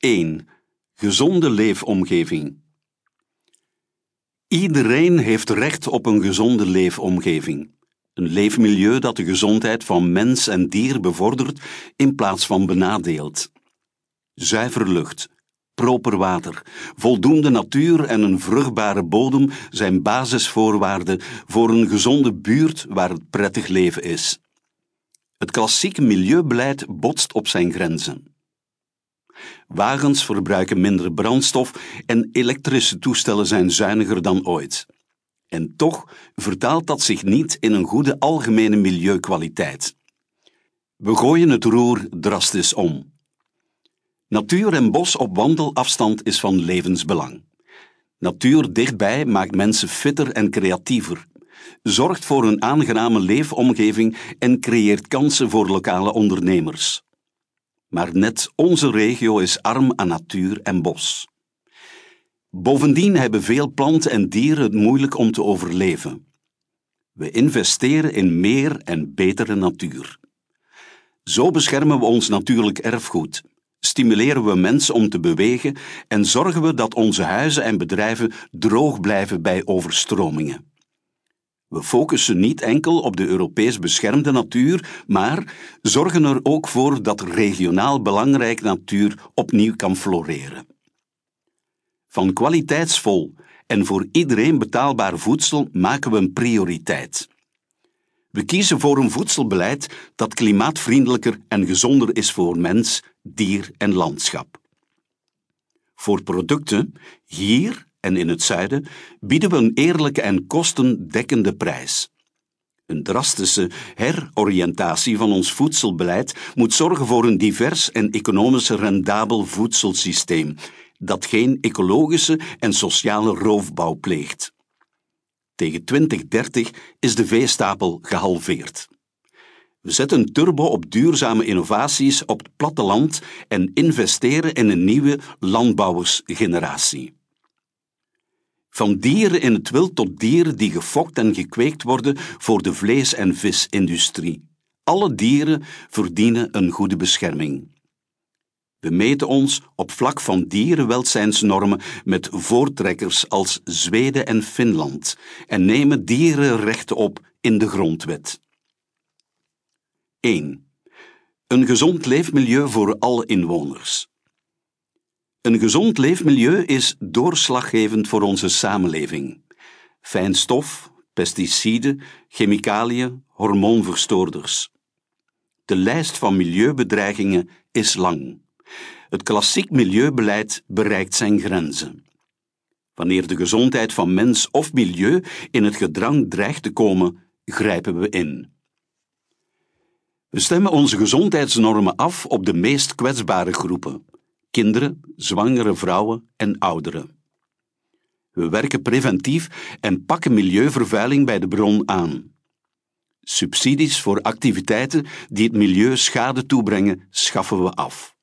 1. Gezonde leefomgeving. Iedereen heeft recht op een gezonde leefomgeving. Een leefmilieu dat de gezondheid van mens en dier bevordert in plaats van benadeelt. Zuiver lucht, proper water, voldoende natuur en een vruchtbare bodem zijn basisvoorwaarden voor een gezonde buurt waar het prettig leven is. Het klassieke milieubeleid botst op zijn grenzen. Wagens verbruiken minder brandstof en elektrische toestellen zijn zuiniger dan ooit. En toch vertaalt dat zich niet in een goede algemene milieukwaliteit. We gooien het roer drastisch om. Natuur en bos op wandelafstand is van levensbelang. Natuur dichtbij maakt mensen fitter en creatiever, zorgt voor een aangename leefomgeving en creëert kansen voor lokale ondernemers. Maar net onze regio is arm aan natuur en bos. Bovendien hebben veel planten en dieren het moeilijk om te overleven. We investeren in meer en betere natuur. Zo beschermen we ons natuurlijk erfgoed, stimuleren we mensen om te bewegen en zorgen we dat onze huizen en bedrijven droog blijven bij overstromingen. We focussen niet enkel op de Europees beschermde natuur, maar zorgen er ook voor dat regionaal belangrijke natuur opnieuw kan floreren. Van kwaliteitsvol en voor iedereen betaalbaar voedsel maken we een prioriteit. We kiezen voor een voedselbeleid dat klimaatvriendelijker en gezonder is voor mens, dier en landschap. Voor producten, hier en in het zuiden, bieden we een eerlijke en kostendekkende prijs. Een drastische heroriëntatie van ons voedselbeleid moet zorgen voor een divers en economisch rendabel voedselsysteem dat geen ecologische en sociale roofbouw pleegt. Tegen 2030 is de veestapel gehalveerd. We zetten turbo op duurzame innovaties op het platteland en investeren in een nieuwe landbouwersgeneratie. Van dieren in het wild tot dieren die gefokt en gekweekt worden voor de vlees- en visindustrie. Alle dieren verdienen een goede bescherming. We meten ons op vlak van dierenwelzijnsnormen met voortrekkers als Zweden en Finland en nemen dierenrechten op in de grondwet. 1. Een gezond leefmilieu voor alle inwoners. Een gezond leefmilieu is doorslaggevend voor onze samenleving. Fijnstof, pesticiden, chemicaliën, hormoonverstoorders. De lijst van milieubedreigingen is lang. Het klassiek milieubeleid bereikt zijn grenzen. Wanneer de gezondheid van mens of milieu in het gedrang dreigt te komen, grijpen we in. We stemmen onze gezondheidsnormen af op de meest kwetsbare groepen: kinderen, zwangere vrouwen en ouderen. We werken preventief en pakken milieuvervuiling bij de bron aan. Subsidies voor activiteiten die het milieu schade toebrengen, schaffen we af.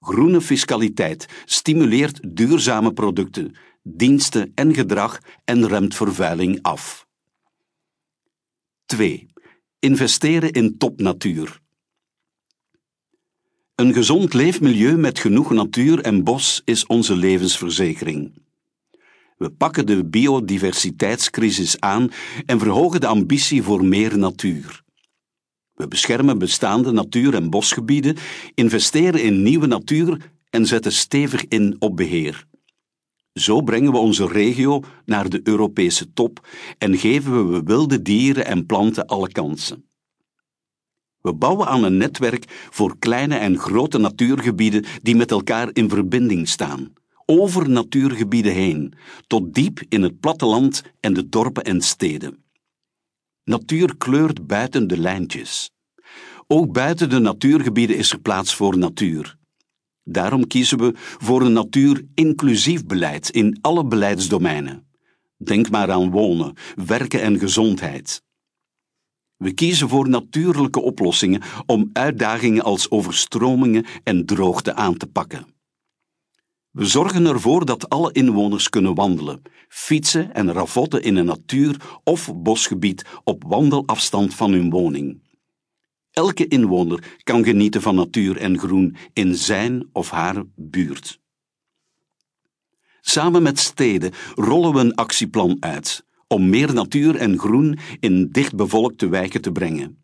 Groene fiscaliteit stimuleert duurzame producten, diensten en gedrag en remt vervuiling af. 2. Investeren in topnatuur. Een gezond leefmilieu met genoeg natuur en bos is onze levensverzekering. We pakken de biodiversiteitscrisis aan en verhogen de ambitie voor meer natuur. We beschermen bestaande natuur- en bosgebieden, investeren in nieuwe natuur en zetten stevig in op beheer. Zo brengen we onze regio naar de Europese top en geven we wilde dieren en planten alle kansen. We bouwen aan een netwerk voor kleine en grote natuurgebieden die met elkaar in verbinding staan, over natuurgebieden heen, tot diep in het platteland en de dorpen en steden. Natuur kleurt buiten de lijntjes. Ook buiten de natuurgebieden is er plaats voor natuur. Daarom kiezen we voor een natuur-inclusief beleid in alle beleidsdomeinen. Denk maar aan wonen, werken en gezondheid. We kiezen voor natuurlijke oplossingen om uitdagingen als overstromingen en droogte aan te pakken. We zorgen ervoor dat alle inwoners kunnen wandelen, fietsen en ravotten in een natuur- of bosgebied op wandelafstand van hun woning. Elke inwoner kan genieten van natuur en groen in zijn of haar buurt. Samen met steden rollen we een actieplan uit om meer natuur en groen in dichtbevolkte wijken te brengen.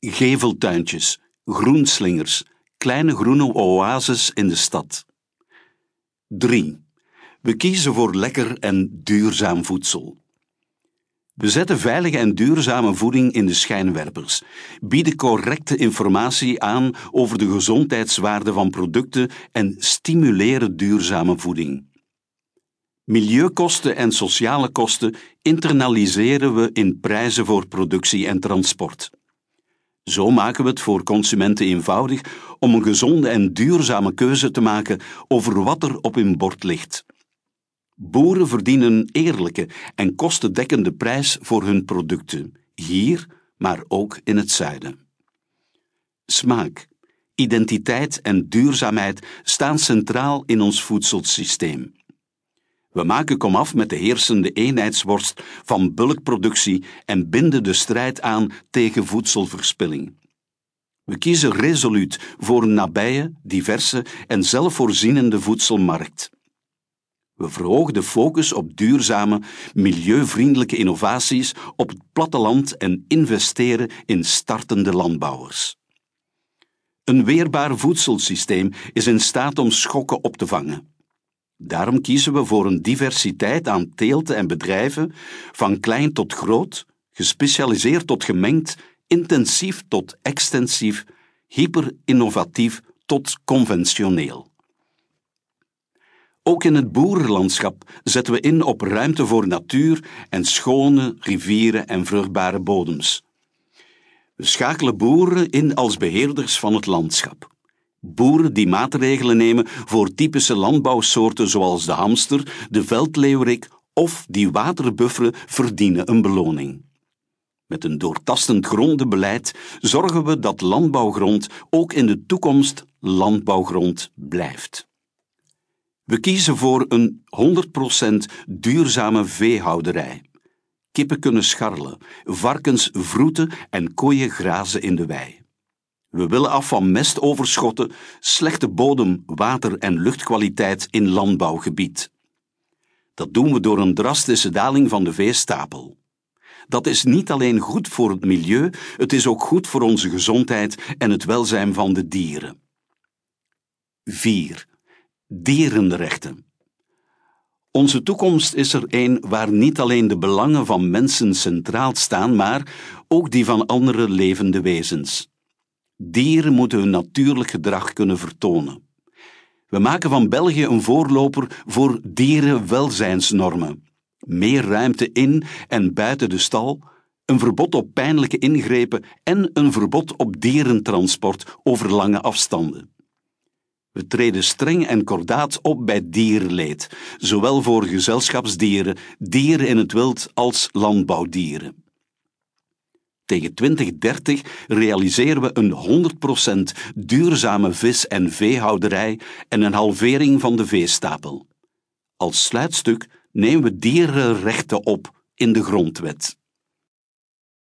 Geveltuintjes, groenslingers, kleine groene oases in de stad. 3. We kiezen voor lekker en duurzaam voedsel. We zetten veilige en duurzame voeding in de schijnwerpers, bieden correcte informatie aan over de gezondheidswaarde van producten en stimuleren duurzame voeding. Milieukosten en sociale kosten internaliseren we in prijzen voor productie en transport. Zo maken we het voor consumenten eenvoudig om een gezonde en duurzame keuze te maken over wat er op hun bord ligt. Boeren verdienen een eerlijke en kostendekkende prijs voor hun producten, hier, maar ook in het zuiden. Smaak, identiteit en duurzaamheid staan centraal in ons voedselsysteem. We maken komaf met de heersende eenheidsworst van bulkproductie en binden de strijd aan tegen voedselverspilling. We kiezen resoluut voor een nabije, diverse en zelfvoorzienende voedselmarkt. We verhogen de focus op duurzame, milieuvriendelijke innovaties op het platteland en investeren in startende landbouwers. Een weerbaar voedselsysteem is in staat om schokken op te vangen. Daarom kiezen we voor een diversiteit aan teelten en bedrijven, van klein tot groot, gespecialiseerd tot gemengd, intensief tot extensief, hyper-innovatief tot conventioneel. Ook in het boerenlandschap zetten we in op ruimte voor natuur en schone rivieren en vruchtbare bodems. We schakelen boeren in als beheerders van het landschap. Boeren die maatregelen nemen voor typische landbouwsoorten zoals de hamster, de veldleeuwerik of die water bufferen verdienen een beloning. Met een doortastend grondenbeleid zorgen we dat landbouwgrond ook in de toekomst landbouwgrond blijft. We kiezen voor een 100% duurzame veehouderij. Kippen kunnen scharrelen, varkens vroeten en koeien grazen in de wei. We willen af van mestoverschotten, slechte bodem, water en luchtkwaliteit in landbouwgebied. Dat doen we door een drastische daling van de veestapel. Dat is niet alleen goed voor het milieu, het is ook goed voor onze gezondheid en het welzijn van de dieren. 4. Dierenrechten. Onze toekomst is er een waar niet alleen de belangen van mensen centraal staan, maar ook die van andere levende wezens. Dieren moeten hun natuurlijk gedrag kunnen vertonen. We maken van België een voorloper voor dierenwelzijnsnormen. Meer ruimte in en buiten de stal, een verbod op pijnlijke ingrepen en een verbod op dierentransport over lange afstanden. We treden streng en kordaat op bij dierenleed, zowel voor gezelschapsdieren, dieren in het wild als landbouwdieren. Tegen 2030 realiseren we een 100% duurzame vis- en veehouderij en een halvering van de veestapel. Als sluitstuk nemen we dierenrechten op in de grondwet.